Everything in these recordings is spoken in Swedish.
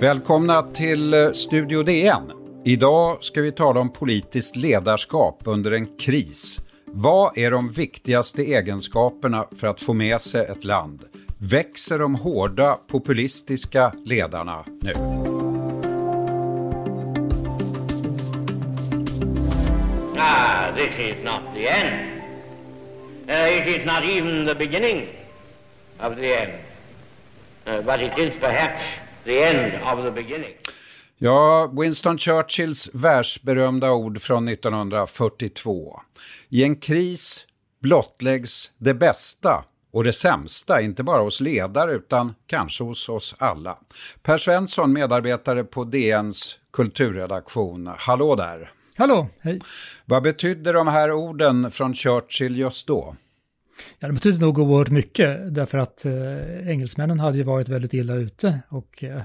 Välkomna till eh, Studio DN. Idag ska vi tala om politiskt ledarskap under en kris. Vad är de viktigaste egenskaperna för att få med sig ett land? Växer de hårda populistiska ledarna nu? This is not the end. Uh, it is not even the beginning of the end. Uh, but it is perhaps the end of the beginning. Ja, Winston Churchills världsberömda ord från 1942. I en kris blottläggs det bästa och det sämsta, inte bara hos ledare utan kanske hos oss alla. Per Svensson, medarbetare på DNs kulturredaktion. Hallå där! Hallå, hej! Vad betydde de här orden från Churchill just då? Ja, det betydde nog oerhört mycket därför att eh, engelsmännen hade ju varit väldigt illa ute och eh,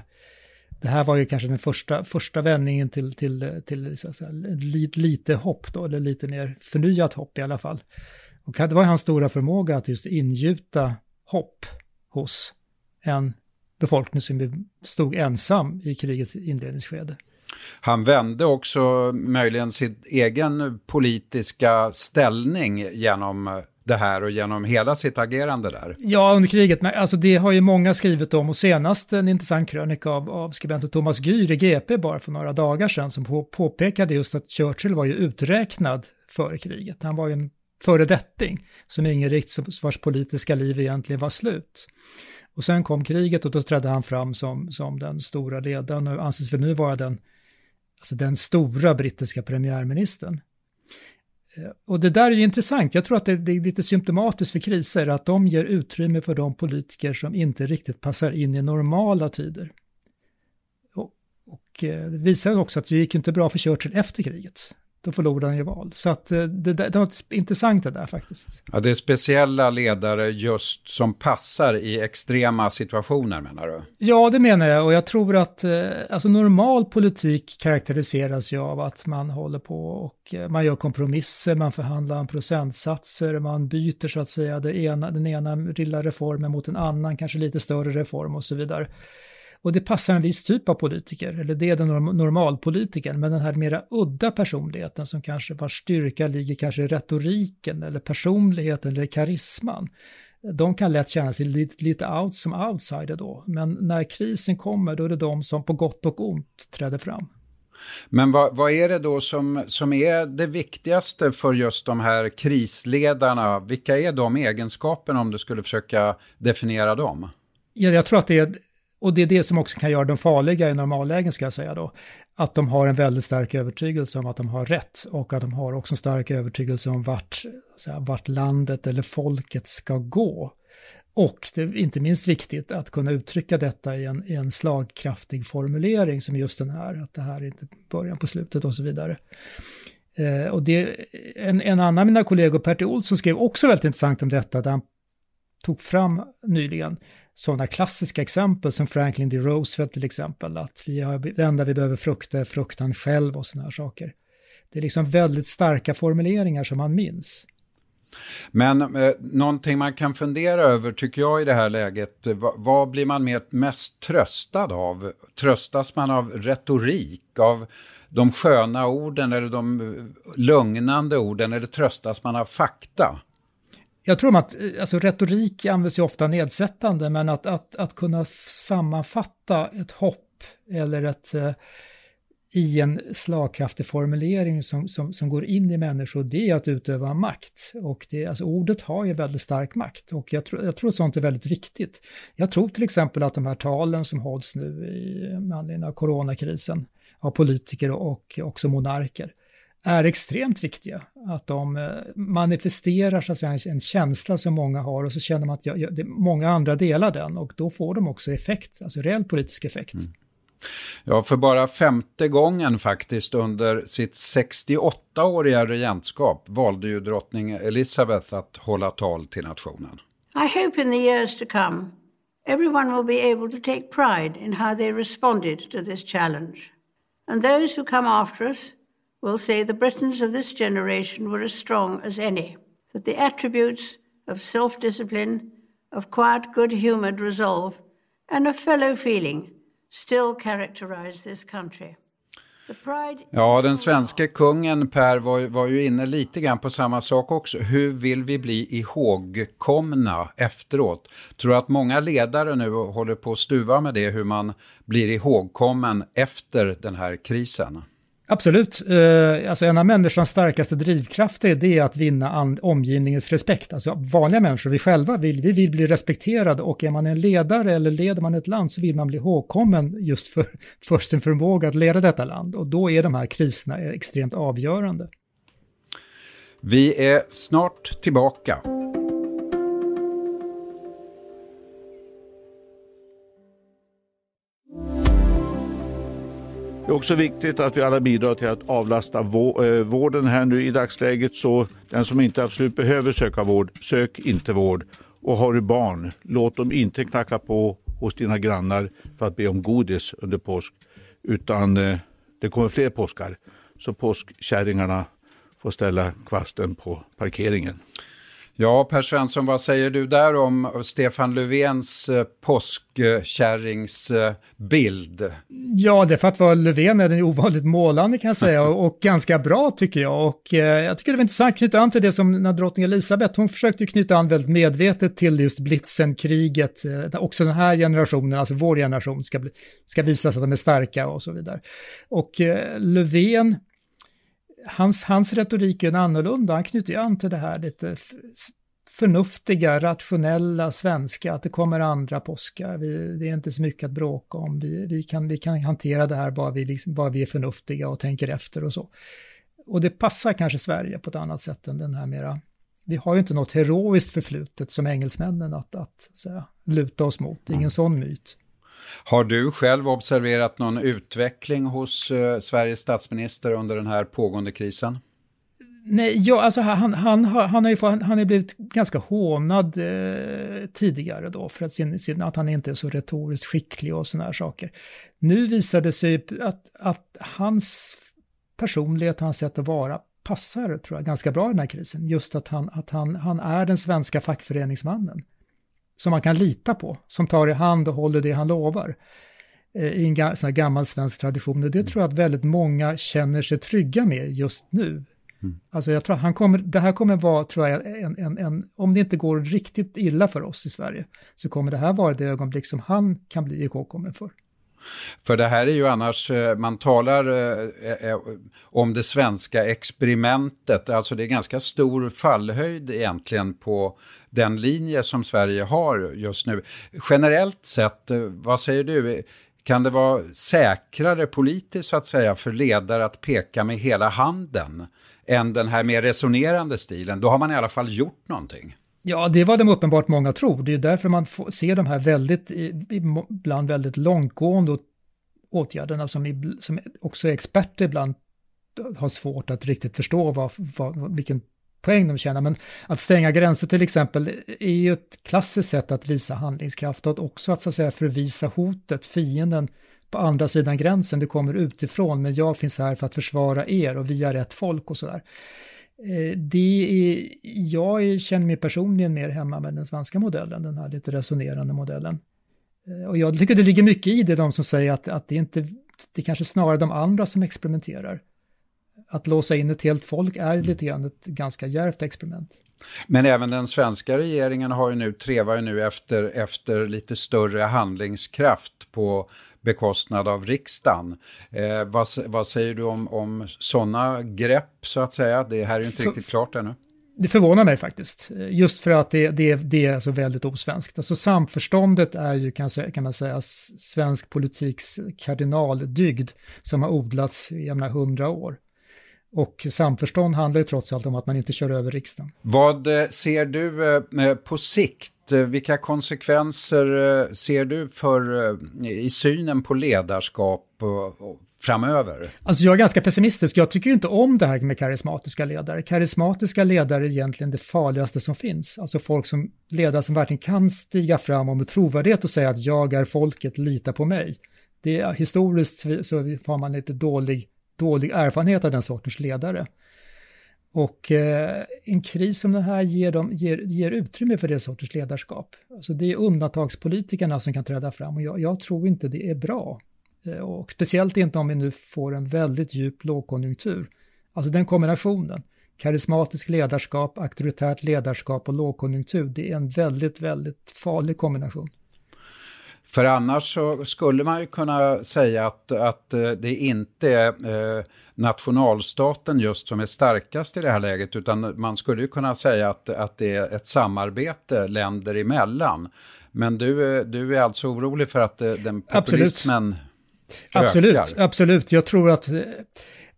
det här var ju kanske den första, första vändningen till, till, till så säga, lite, lite hopp då, eller lite mer förnyat hopp i alla fall. Och det var hans stora förmåga att just ingjuta hopp hos en befolkning som stod ensam i krigets inledningsskede. Han vände också möjligen sin egen politiska ställning genom det här och genom hela sitt agerande där. Ja, under kriget, men alltså det har ju många skrivit om och senast en intressant krönika av, av skribenten Thomas Gyr i GP bara för några dagar sedan som på, påpekade just att Churchill var ju uträknad före kriget. Han var ju en föredetting som ingen riktigt vars politiska liv egentligen var slut. Och sen kom kriget och då trädde han fram som, som den stora ledaren och anses för nu vara den, alltså den stora brittiska premiärministern. Eh, och det där är ju intressant. Jag tror att det är lite symptomatiskt för kriser att de ger utrymme för de politiker som inte riktigt passar in i normala tider. Och, och eh, det visar också att det gick inte bra för Churchill efter kriget då förlorade han ju val. Så att eh, det, det, det var intressant det där faktiskt. Ja, det är speciella ledare just som passar i extrema situationer menar du? Ja, det menar jag och jag tror att eh, alltså normal politik karaktäriseras ju av att man håller på och eh, man gör kompromisser, man förhandlar om procentsatser, man byter så att säga det ena, den ena lilla reformen mot en annan, kanske lite större reform och så vidare. Och det passar en viss typ av politiker, eller det är den normalpolitikern, men den här mera udda personligheten som kanske vars styrka ligger kanske i retoriken eller personligheten eller karisman. De kan lätt känna sig lite, lite out som outsider då, men när krisen kommer då är det de som på gott och ont träder fram. Men vad, vad, är det då som, som är det viktigaste för just de här krisledarna? Vilka är de egenskaperna om du skulle försöka definiera dem? Ja, jag tror att det är och det är det som också kan göra dem farliga i normallägen ska jag säga då. Att de har en väldigt stark övertygelse om att de har rätt och att de har också en stark övertygelse om vart, här, vart landet eller folket ska gå. Och det är inte minst viktigt att kunna uttrycka detta i en, i en slagkraftig formulering som just den här, att det här är inte början på slutet och så vidare. Eh, och det, en, en annan av mina kollegor, Pertti Olsson, skrev också väldigt intressant om detta, där han tog fram nyligen sådana klassiska exempel som Franklin D. Roosevelt till exempel, att vi har, det enda vi behöver frukta är fruktan själv och sådana här saker. Det är liksom väldigt starka formuleringar som man minns. Men eh, någonting man kan fundera över tycker jag i det här läget, eh, vad, vad blir man mer, mest tröstad av? Tröstas man av retorik, av de sköna orden eller de eh, lugnande orden eller tröstas man av fakta? Jag tror att eh, alltså, retorik används ju ofta nedsättande, men att, att, att kunna sammanfatta ett hopp eller ett eh, i en slagkraftig formulering som, som, som går in i människor, det är att utöva makt. Och det, alltså, ordet har ju väldigt stark makt och jag, tror, jag tror att sånt är väldigt viktigt. Jag tror till exempel att de här talen som hålls nu i, med anledning av coronakrisen av politiker och också monarker, är extremt viktiga. Att de eh, manifesterar så att säga, en känsla som många har och så känner man att jag, jag, många andra delar den och då får de också effekt, alltså reell politisk effekt. Mm. Ja, för bara femte gången faktiskt under sitt 68-åriga regentskap valde ju drottning Elizabeth att hålla tal till nationen. I hope in the years to come everyone will be able to take pride in how they responded to this challenge. And those who come after us will say the Britons of this generation were as strong as any, that the attributes of self discipline, of quiet, good humored resolve, and of fellow feeling still characterize this country. Ja, den svenska kungen Per var, var ju inne lite grann på samma sak också. Hur vill vi bli ihågkomna efteråt? Tror att många ledare nu håller på att stuva med det, hur man blir ihågkommen efter den här krisen? Absolut. Eh, alltså en av människans starkaste drivkrafter är att vinna omgivningens respekt. Alltså vanliga människor, vi själva vill, vi vill bli respekterade och är man en ledare eller leder man ett land så vill man bli ihågkommen just för, för sin förmåga att leda detta land. Och då är de här kriserna extremt avgörande. Vi är snart tillbaka. Det är också viktigt att vi alla bidrar till att avlasta eh, vården här nu i dagsläget. Så den som inte absolut behöver söka vård, sök inte vård. Och har du barn, låt dem inte knacka på hos dina grannar för att be om godis under påsk. Utan eh, det kommer fler påskar. Så påskkärringarna får ställa kvasten på parkeringen. Ja, Per Svensson, vad säger du där om Stefan Löfvens eh, påskkärringsbild? Ja, det för att vara Löfven är den ovanligt målande kan jag säga och, och ganska bra tycker jag. Och eh, jag tycker det var intressant att knyta an till det som när drottning Elisabeth, hon försökte knyta an väldigt medvetet till just blitzenkriget. Eh, också den här generationen, alltså vår generation, ska, bli, ska visa sig att de är starka och så vidare. Och eh, Löfven hans, hans retorik är annorlunda, han knyter ju an till det här lite förnuftiga, rationella svenska, att det kommer andra påskar, vi, det är inte så mycket att bråka om, vi, vi, kan, vi kan hantera det här bara vi, liksom, bara vi är förnuftiga och tänker efter och så. Och det passar kanske Sverige på ett annat sätt än den här mera, vi har ju inte något heroiskt förflutet som engelsmännen att, att säga, luta oss mot, ingen sån myt. Har du själv observerat någon utveckling hos eh, Sveriges statsminister under den här pågående krisen? Nej, ja, alltså han, han, han, har ju han, han har blivit ganska hånad eh, tidigare då för att, sin, sin, att han inte är så retoriskt skicklig och sådana här saker. Nu visade det sig att, att hans personlighet, hans sätt att vara passar tror jag ganska bra i den här krisen. Just att han, att han, han är den svenska fackföreningsmannen som man kan lita på, som tar i hand och håller det han lovar eh, i en sån gammal svensk tradition. Och det mm. tror jag att väldigt många känner sig trygga med just nu. Mm. Alltså jag tror han kommer, det här kommer vara, tror jag, en, en, en, om det inte går riktigt illa för oss i Sverige, så kommer det här vara det ögonblick som han kan bli ihågkommen för. För det här är ju annars, eh, man talar eh, eh, om det svenska experimentet, alltså det är ganska stor fallhöjd egentligen på den linje som Sverige har just nu. Generellt sett, vad säger du? Kan det vara säkrare politiskt så att säga för ledare att peka med hela handen än den här mer resonerande stilen? Då har man i alla fall gjort någonting. Ja, det var de uppenbart många tror. Det är därför man får se de här väldigt, ibland väldigt långtgående åtgärderna som, som också experter ibland har svårt att riktigt förstå vad, vad, vilken poäng de tjänar. Men att stänga gränser till exempel är ju ett klassiskt sätt att visa handlingskraft och också att så att säga förvisa hotet, fienden på andra sidan gränsen, det kommer utifrån men jag finns här för att försvara er och vi är rätt folk och sådär. Eh, det är, jag känner mig personligen mer hemma med den svenska modellen, den här lite resonerande modellen. Eh, och jag tycker det ligger mycket i det, de som säger att, att det inte, det är kanske snarare de andra som experimenterar. Att låsa in ett helt folk är lite grann ett ganska djärvt experiment. Men även den svenska regeringen har ju nu, trevar ju nu efter, efter lite större handlingskraft på bekostnad av riksdagen. Eh, vad, vad, säger du om, om sådana grepp så att säga? Det här är ju inte för, riktigt klart ännu. Det förvånar mig faktiskt, just för att det, det, det är så väldigt osvenskt. Alltså samförståndet är ju kan, kan man säga svensk politiks kardinaldygd som har odlats i hundra år. Och samförstånd handlar ju trots allt om att man inte kör över riksdagen. Vad eh, ser du eh, på sikt Eh, vilka konsekvenser ser du för, i synen på ledarskap framöver? Alltså jag är ganska pessimistisk. Jag tycker inte om det här med karismatiska ledare. Karismatiska ledare är egentligen det farligaste som finns. Alltså folk som ledare som verkligen kan stiga fram och med trovärdighet och säga att jag är folket, lita på mig. Det är, historiskt så har man lite dålig, dålig erfarenhet av den sortens ledare. Och eh, en kris som den här ger, dem, ger, ger utrymme för det sorters ledarskap. Alltså det är undantagspolitikerna som kan träda fram och jag, jag tror inte det är bra. Eh, och speciellt inte om vi nu får en väldigt djup lågkonjunktur. Alltså den kombinationen, karismatisk ledarskap, auktoritärt ledarskap och lågkonjunktur, det är en väldigt, väldigt farlig kombination. För annars så skulle man ju kunna säga att, att eh, det inte är eh, nationalstaten just som är starkast i det här läget, utan man skulle ju kunna säga att, att det är ett samarbete länder emellan. Men du, du är alltså orolig för att den populismen Absolut. Absolut, ökar. absolut. Jag tror att eh,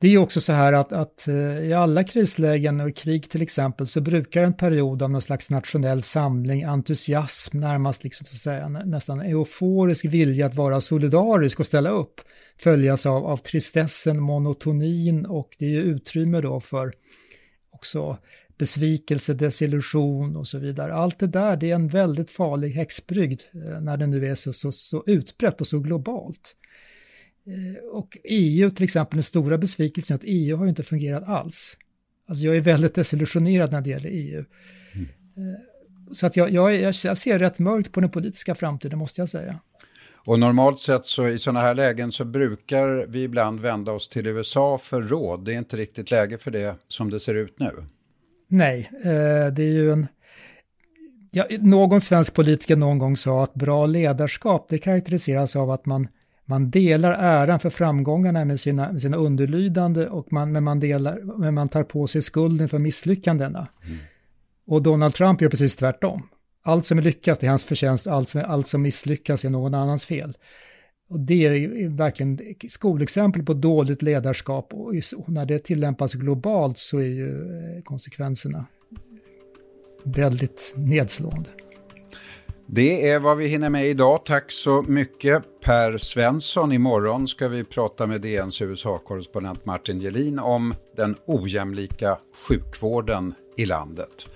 det är också så här att, att eh, i alla krislägen och krig till exempel så brukar en period av någon slags nationell samling, entusiasm, närmast liksom så att säga, nästan euforisk vilja att vara solidarisk och ställa upp följas av, av tristessen, monotonin och det är ju utrymme då för också besvikelse, desillusion och så vidare. Allt det där, det är en väldigt farlig häxbrygd eh, när det nu är så, så, så utbrett och så globalt. Eh, och EU till exempel, den stora besvikelsen är att EU har inte fungerat alls. Alltså jag är väldigt desillusionerad när det gäller EU. Mm. Eh, så att jag, jag, jag, ser rätt mörkt på den politiska framtiden måste jag säga. Och normalt sett så i sådana här lägen så brukar vi ibland vända oss till USA för råd. Det är inte riktigt läge för det som det ser ut nu. Nej, eh, det är ju en... Ja, någon svensk politiker någon gång sa att bra ledarskap det karaktäriseras av att man man delar äran för framgångarna med sina, med sina underlydande, och man, men, man delar, men man tar på sig skulden för misslyckandena. Mm. Och Donald Trump gör precis tvärtom. Allt som är lyckat är hans förtjänst, allt som, allt som misslyckas är någon annans fel. Och det är verkligen skolexempel på dåligt ledarskap och när det tillämpas globalt så är ju eh, konsekvenserna väldigt nedslående. Det är vad vi hinner med idag. Tack så mycket Per Svensson. Imorgon ska vi prata med DNs USA-korrespondent Martin Gelin om den ojämlika sjukvården i landet.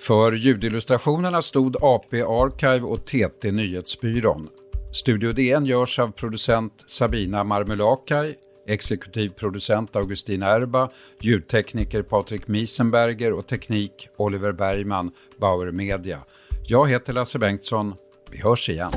För ljudillustrationerna stod AP Archive och TT Nyhetsbyrån. Studio DN görs av producent Sabina Marmulakai, exekutiv producent Augustin Erba, ljudtekniker Patrik Miesenberger och teknik Oliver Bergman, Bauer Media. Jag heter Lasse Bengtsson. Vi hörs igen.